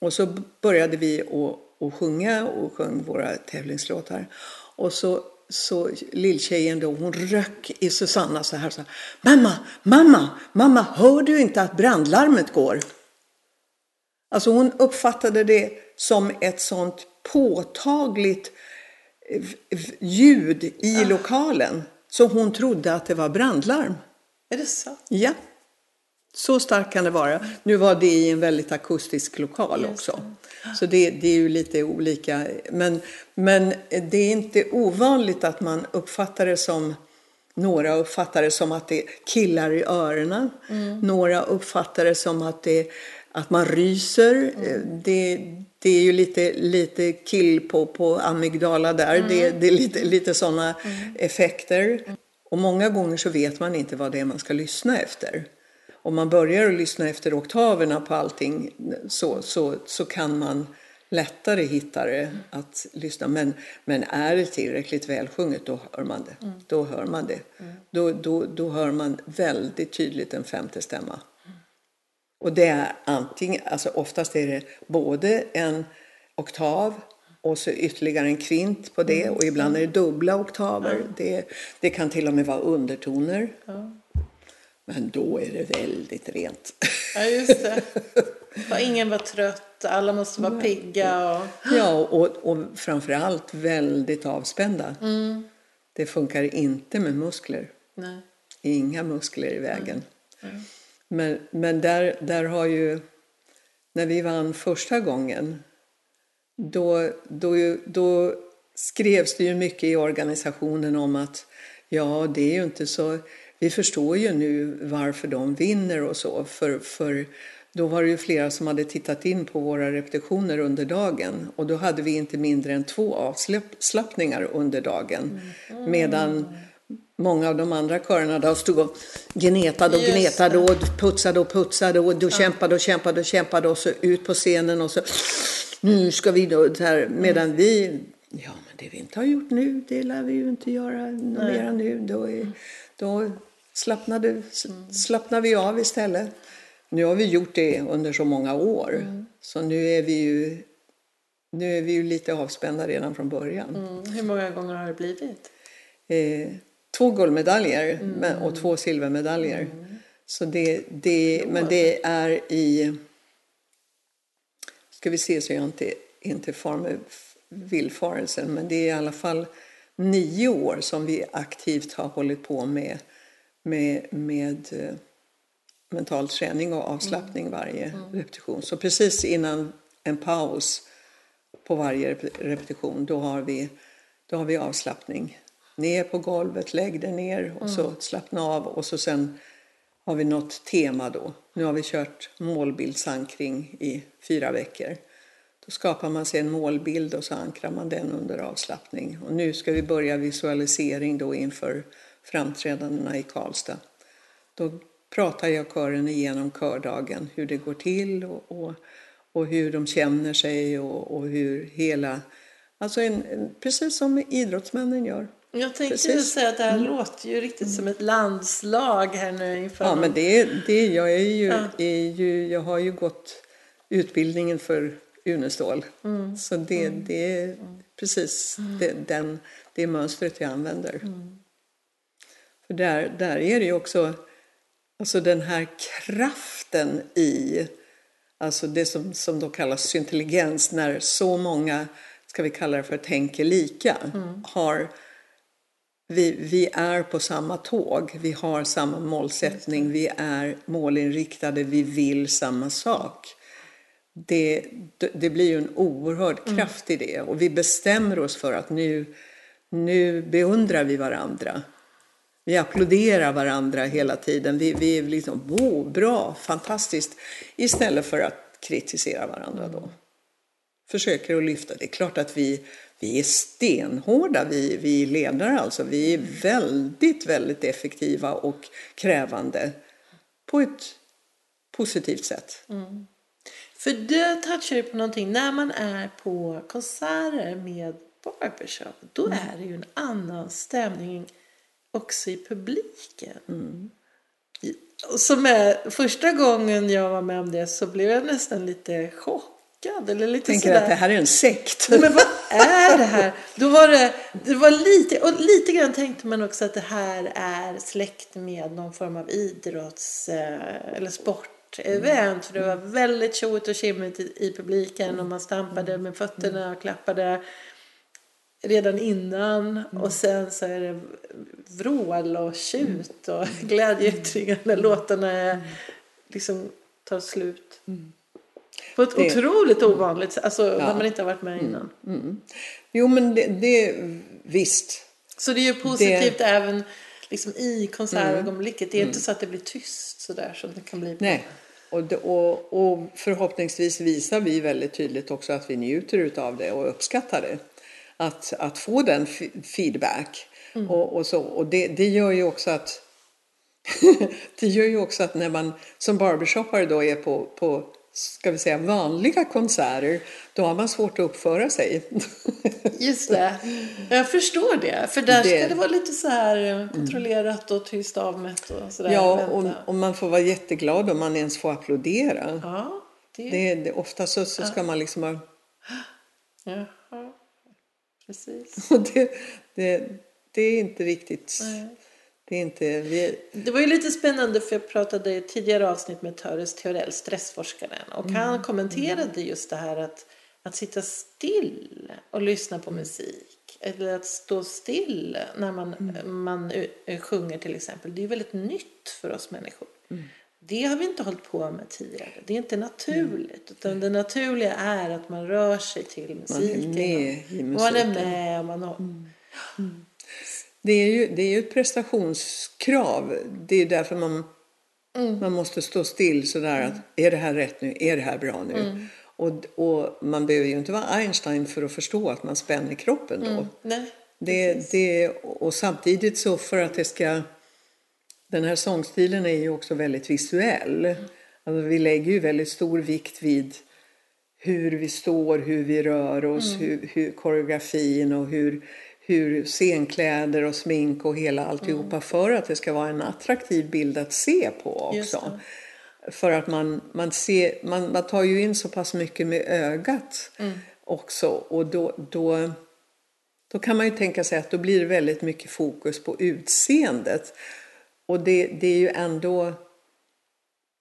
Och så började vi att, att sjunga och sjöng våra tävlingslåtar. Och så, så lilltjejen då, hon röck i Susanna så här. Så här mamma, mamma, mamma, hör du inte att brandlarmet går? Alltså hon uppfattade det som ett sånt påtagligt eh, ljud i lokalen. Så hon trodde att det var brandlarm. Är det så? Ja. Så starkt kan det vara. Nu var det i en väldigt akustisk lokal också. Så det, det är ju lite olika. Men, men det är inte ovanligt att man uppfattar det som några uppfattar det som att det killar i öronen. Några uppfattar det som att, det, att man ryser. Det, det är ju lite, lite kill på, på amygdala där. Det, det är lite, lite sådana effekter. Och många gånger så vet man inte vad det är man ska lyssna efter. Om man börjar att lyssna efter oktaverna på allting så, så, så kan man lättare hitta det att lyssna. Men, men är det tillräckligt välsjunget då hör man det. Då hör man det. Då, då, då hör man väldigt tydligt en femte stämma. Och det är antingen, alltså oftast är det både en oktav och så ytterligare en kvint på det och ibland är det dubbla oktaver. Det, det kan till och med vara undertoner. Men då är det väldigt rent. Ja, just det. Och ingen var trött, alla måste vara pigga. Och... Ja, och, och framförallt väldigt avspända. Det funkar inte med muskler. Nej. Inga muskler i vägen. Men, men där, där har ju, när vi vann första gången, då, då, då skrevs det ju mycket i organisationen om att ja, det är ju inte så, vi förstår ju nu varför de vinner och så, för, för då var det ju flera som hade tittat in på våra repetitioner under dagen och då hade vi inte mindre än två avslappningar under dagen. Medan många av de andra körerna då stod och gnetade och Just gnetade och putsade och putsade och då kämpade och kämpade och kämpade och så ut på scenen och så nu ska vi då här, medan vi ja men det vi inte har gjort nu det lär vi ju inte göra något mera nu då, är, då slappnade, slappnar vi av istället. Nu har vi gjort det under så många år så nu är vi ju nu är vi ju lite avspända redan från början. Mm. Hur många gånger har det blivit? Eh, två guldmedaljer men, och två silvermedaljer. Så det, det, men det är i... Ska vi se så jag inte, inte far med villfarelsen. Men det är i alla fall nio år som vi aktivt har hållit på med, med, med eh, mental träning och avslappning varje repetition. Så precis innan en paus på varje rep- repetition, då har vi, då har vi avslappning. Ner på golvet, lägg dig ner och så slappna av och så sen har vi något tema då. Nu har vi kört målbildsankring i fyra veckor. Då skapar man sig en målbild och så ankrar man den under avslappning. Och nu ska vi börja visualisering då inför framträdandena i Karlstad. Då pratar jag kören igenom kördagen, hur det går till och, och, och hur de känner sig och, och hur hela... Alltså en, en, precis som idrottsmännen gör. Jag tänkte Precis. säga att det här låter ju riktigt som ett landslag här nu inför Ja, men det, är- det, jag, är ju, Ja. är ju, jag har ju gått utbildningen för Unestål. Så det, det är precis det, den, det mönstret jag använder. För där, där är det ju också alltså den här kraften i alltså det som, som då kallas syntelligens, när så många, ska vi kalla det för tänker lika, har vi, vi är på samma tåg, vi har samma målsättning, vi är målinriktade, vi vill samma sak. Det, det- blir ju en oerhörd kraft i det och vi bestämmer oss för att nu, nu beundrar vi varandra. Vi applåderar varandra hela tiden. Vi, vi är liksom, wow, bra, fantastiskt. Istället för att kritisera varandra då. Försöker att lyfta. Det är klart att vi, vi är stenhårda, vi, vi ledare alltså. Vi är väldigt, väldigt effektiva och krävande på ett positivt sätt. För det touchar ju på någonting. När man är på konserter med barbershop, då är det ju en annan stämning också i publiken. Och Som är, första gången jag var med om det så blev jag nästan lite chockad. Eller lite Tänker sådär. att det här är en sekt. Men vad är det här? Då var det, det var lite, och lite grann tänkte man också att det här är släkt med någon form av idrotts eh, eller sportevent. För det var väldigt tjoigt och tjimmigt i, i publiken och man stampade med fötterna och klappade redan innan. Och sen så är det vrål och tjut och glädjeyttringar när låtarna är, liksom tar slut. På ett Det- otroligt ovanligt sätt, alltså när man inte har varit med innan. Jo, men det, det visst. Så det är ju positivt även liksom i konsertögonblicket. Det är inte så att det blir tyst sådär som det kan bli. Nej. Och, det, och, och förhoppningsvis visar vi väldigt tydligt också att vi njuter utav det och uppskattar det. Att, att få den feedback. Och, och, så, och det, det gör ju också att det gör ju också att när man som barbershoppare då är på, på ska vi säga vanliga konserter då har man svårt att uppföra sig. Just det. Jag förstår det. För där ska Det- det vara lite så här eh, kontrollerat och tyst avmätt och sådär. ja, och, och man får vara jätteglad om man ens får applådera. Ja, det... Det, det, ofta så, så ska man liksom ha Jaha. Precis. Det, det, det är inte riktigt... Nej. Det är inte... Vi, Det var ju lite spännande för jag pratade i tidigare avsnitt med Töres Theorell, stressforskaren. Och han kommenterade just det här att, att sitta still och lyssna på musik. Eller att stå still när man, man eh, sjunger till exempel. Det är ju väldigt nytt för oss människor. Det har vi inte hållit på med tidigare. Det är inte naturligt. Utan det naturliga är att man rör sig till musiken. med i och man är musiken. med och man har... det, är ju, det är ju ett prestationskrav. Det är därför man, man måste stå still sådär att är det här rätt nu? Är det här bra nu? Och, och man behöver ju inte vara Einstein för att förstå att man spänner kroppen då. Nej, Det, det, och samtidigt så för att det ska... Den här sångstilen är ju också väldigt visuell. Alltså vi lägger ju väldigt stor vikt vid hur vi står, hur vi rör oss, hur, hur koreografin och hur, hur scenkläder och smink och hela alltihopa för att det ska vara en attraktiv bild att se på också. För att man, man, ser, man, man tar ju in så pass mycket med ögat också och då, då då kan man ju tänka sig att då blir det väldigt mycket fokus på utseendet. Och det, det är ju ändå,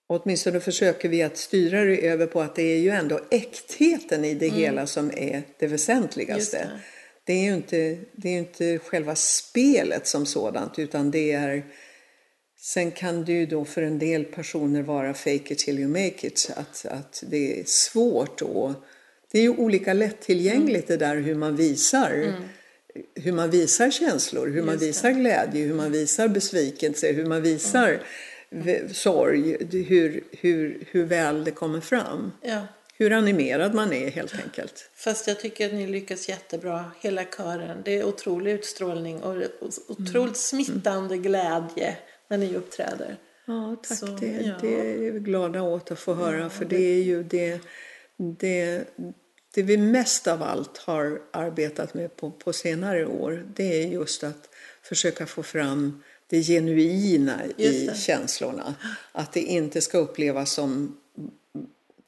åtminstone försöker vi att styra det över på att det är ju ändå äktheten i det hela som är det väsentligaste. Det. Det. är ju inte, det är inte själva spelet som sådant utan det är Sen kan det ju då för en del personer vara fake it till you make it. Att, att det är svårt att... Det är ju olika lättillgängligt det där hur man visar hur man visar känslor, hur man Just det. visar glädje, hur man visar besvikelse, hur man visar v- sorg, det- hur, hur, hur väl det kommer fram. Ja. Hur animerad man är helt enkelt. Fast jag tycker att ni lyckas jättebra, hela kören. Det är otrolig utstrålning och otroligt smittande glädje när ni uppträder. Ja, tack. Så, det, ja. det är vi glada åt att få höra. För det är ju det, det, det vi mest av allt har arbetat med på, på senare år. Det är just att försöka få fram det genuina i det. känslorna. Att det inte ska upplevas som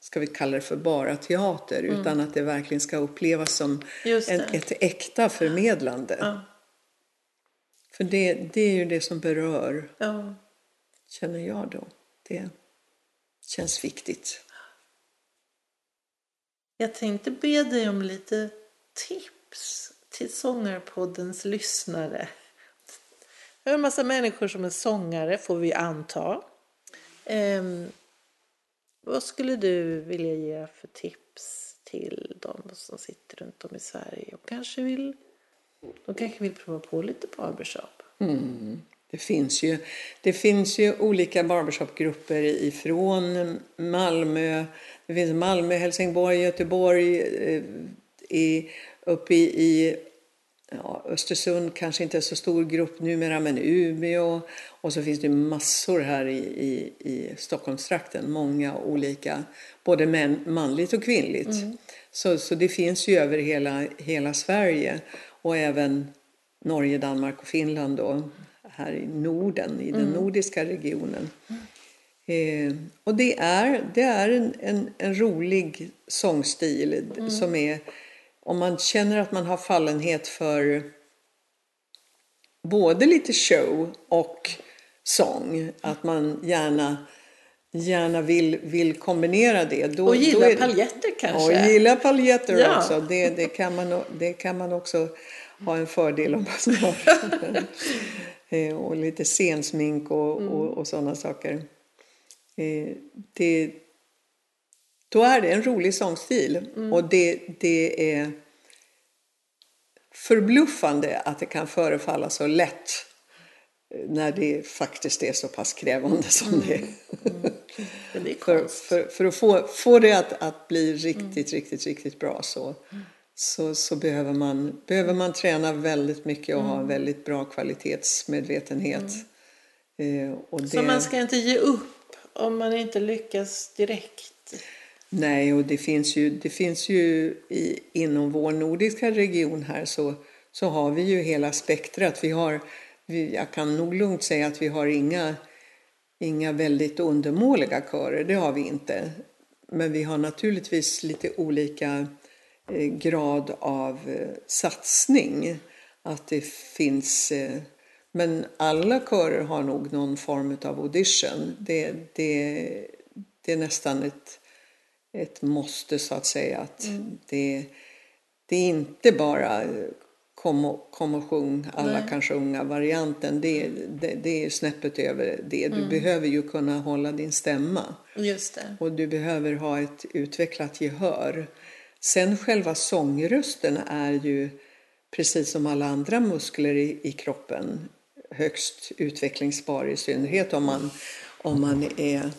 ska vi kalla det för bara teater utan att det verkligen ska upplevas som Mm. En, ett äkta förmedlande. Ja. För det, det är ju det som berör Ja. känner jag då. Det känns viktigt. Jag tänkte be dig om lite tips till Sångarpoddens lyssnare. Det är en massa människor som är sångare, får vi anta. Ehm, vad skulle du vilja ge för tips till de som sitter runt om i Sverige och kanske vill, de kanske vill prova på lite barbershop? Mm. Det finns ju, det finns ju olika barbershopgrupper ifrån Malmö, det finns Malmö, Helsingborg, Göteborg, eh, i, uppe i, i ja, Östersund kanske inte är så stor grupp numera, men Umeå. Och så finns det massor här i, i, i Stockholmstrakten, många olika, både män, manligt och kvinnligt. Mm. Så, så det finns ju över hela, hela Sverige och även Norge, Danmark och Finland då, här i Norden, i den mm. nordiska regionen. Eh, och det är, det är en, en, en rolig sångstil mm. som är, om man känner att man har fallenhet för både lite show och sång, att man gärna gärna vill, vill kombinera det. Då, och gilla är, paljetter kanske? Och gilla paljetter ja. också. Det, det, kan man, det kan man också ha en fördel om man har. Eh, och lite scensmink och, mm. och, och sådana saker. Eh, det, då är det en rolig sångstil. Mm. Och det, det är förbluffande att det kan förefalla så lätt när det faktiskt är så pass krävande som mm. det är. Mm. Det är för, för, för, att få, få det att, att bli riktigt, mm. riktigt, riktigt bra så, så, så, behöver, man, behöver man träna väldigt mycket och ha mm. väldigt bra kvalitetsmedvetenhet. Mm. Eh, det... Så man ska inte ge upp om man inte lyckas direkt? Nej, och det finns ju, det finns ju i, inom vår nordiska region här så, så har vi ju hela spektrat. Vi har jag kan nog lugnt säga att vi har inga, inga väldigt undermåliga körer, det har vi inte. Men vi har naturligtvis lite olika eh, grad av eh, satsning. Att det finns... Eh, men alla körer har nog någon form av audition. Det, det, det är nästan ett, ett måste så att säga. Att mm. det, det är inte bara kom och, kom och sjung Alla Nej. kan sjunga-varianten. Det, det, det, är snäppet över det. Du mm. behöver ju kunna hålla din stämma. Just det. Och du behöver ha ett utvecklat gehör. Sen själva sångrösten är ju precis som alla andra muskler i, i kroppen högst utvecklingsbar i synnerhet om man, om man är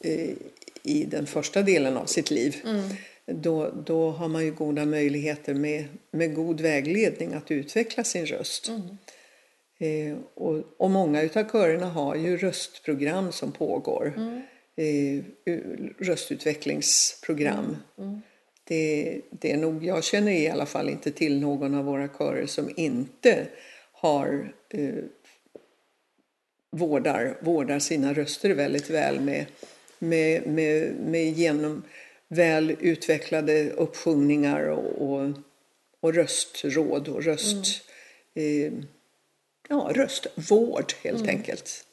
eh, i den första delen av sitt liv. Mm då, då har man ju goda möjligheter med, med god vägledning att utveckla sin röst. Mm. Eh, och, och, många utav körerna har ju röstprogram som pågår. Mm. Eh, röstutvecklingsprogram. Mm. mm. Det, det, är nog, jag känner i alla fall inte till någon av våra körer som inte har eh, vårdar, vårdar sina röster väldigt väl med, med, med, med genom väl utvecklade uppsjungningar och, och, och röstråd och röst, mm. eh, ja, röstvård helt mm. enkelt.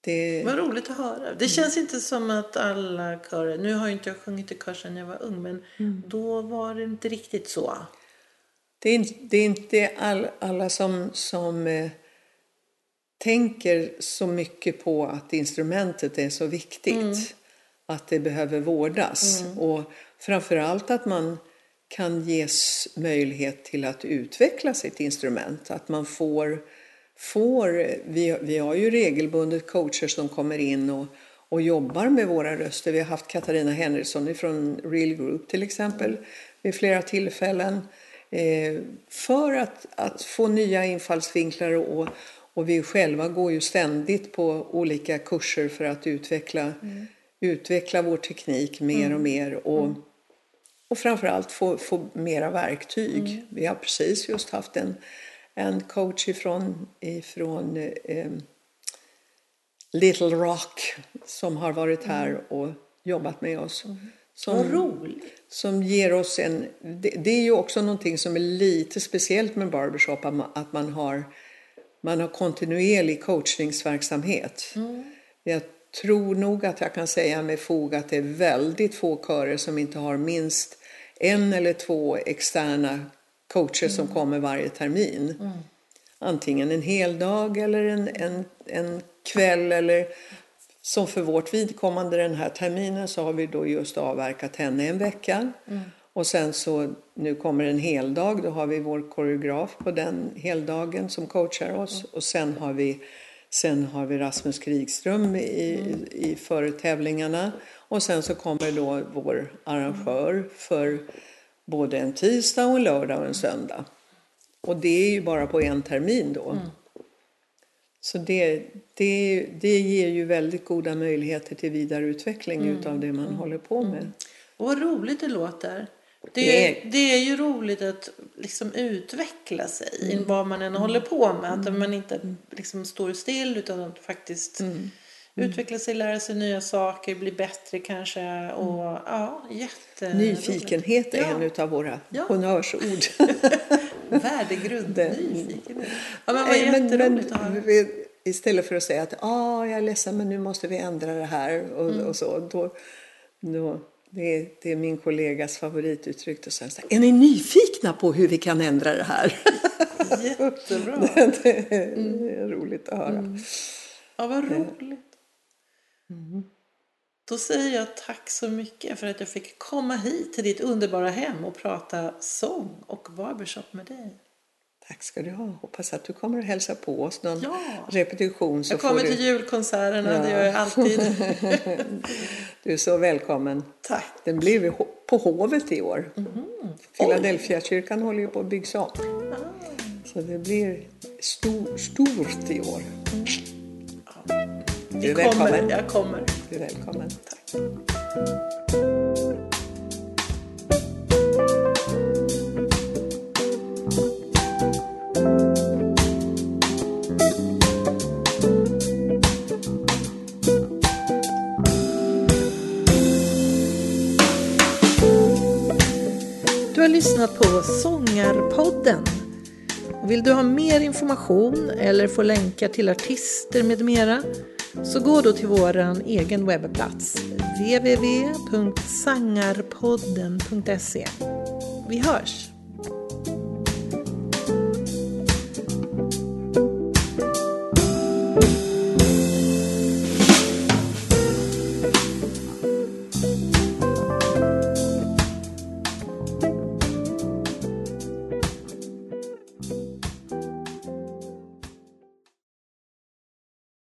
Det... Vad roligt att höra. Det känns inte som att alla körer, nu har jag inte jag sjungit i kör sedan jag var ung, men mm. då var det inte riktigt så. Det är inte, det är inte all, alla som, som eh, tänker så mycket på att instrumentet är så viktigt. Mm att det behöver vårdas. Mm. Och framförallt att man kan ges möjlighet till att utveckla sitt instrument. Att man får, får vi, vi har ju regelbundet coacher som kommer in och, och jobbar med våra röster. Vi har haft Katarina Henriksson från Real Group till exempel vid flera tillfällen. Eh, för att, att få nya infallsvinklar och, och vi själva går ju ständigt på olika kurser för att utveckla mm utveckla vår teknik mer mm. och mer och, mm. och framförallt få, få mera verktyg. Mm. Vi har precis just haft en, en coach ifrån, ifrån eh, Little Rock som har varit här mm. och jobbat med oss. Som, Vad roligt! Som ger oss en... Det, det, är ju också någonting som är lite speciellt med barbershop, att man har, man har kontinuerlig coachningsverksamhet. Mm. Jag tror nog att jag kan säga med fog att det är väldigt få körer som inte har minst en eller två externa coacher mm. som kommer varje termin. Mm. Antingen en hel dag eller en, en, en kväll eller som för vårt vidkommande den här terminen så har vi då just avverkat henne en vecka. Mm. Och sen så nu kommer en heldag, då har vi vår koreograf på den heldagen som coachar oss. Och sen har vi, sen har vi Rasmus Krigström i, i förtävlingarna. Och sen så kommer då vår arrangör för både en tisdag och en lördag och en söndag. Och det är ju bara på en termin då. Så det, det, det ger ju väldigt goda möjligheter till vidareutveckling utav det man håller på med. Och vad roligt det låter. Det är, det är ju roligt att liksom utveckla sig i vad man än håller på med. Att man inte liksom står still utan att faktiskt utveckla sig, lära sig nya saker, bli bättre kanske. Och ja, jätte... Nyfikenhet är Ja. en utav våra Ja. honnörsord. Värdegrund, nyfikenhet. Ja, men vad men, jätteroligt men, att höra. istället för att säga att ah, jag är ledsen men nu måste vi ändra det här och, Mm. och så. Då, då, det, är, det är min kollegas favorituttryck. Och sen så här, är ni nyfikna på hur vi kan ändra det här? Jättebra. det är roligt att höra. Ja, vad roligt. Då säger jag tack så mycket för att jag fick komma hit till ditt underbara hem och prata sång och barbershop med dig. Tack ska du ha. Hoppas att du kommer att hälsa på oss någon Ja. repetition. Så Jag kommer du, till julkonserterna, Ja. det gör jag alltid. du är så välkommen. Tack. Den ho- på Hovet i år. Mhm. Philadelphia-kyrkan håller ju på att byggas om. Ah. Så det blir stor, stort i år. Du Vi är kommer, välkommen. jag kommer. Du är välkommen. Du har lyssnat på Sångarpodden. Vill du ha mer information eller få länkar till artister med mera så gå då till vår egen webbplats www.sangarpodden.se. Vi hörs!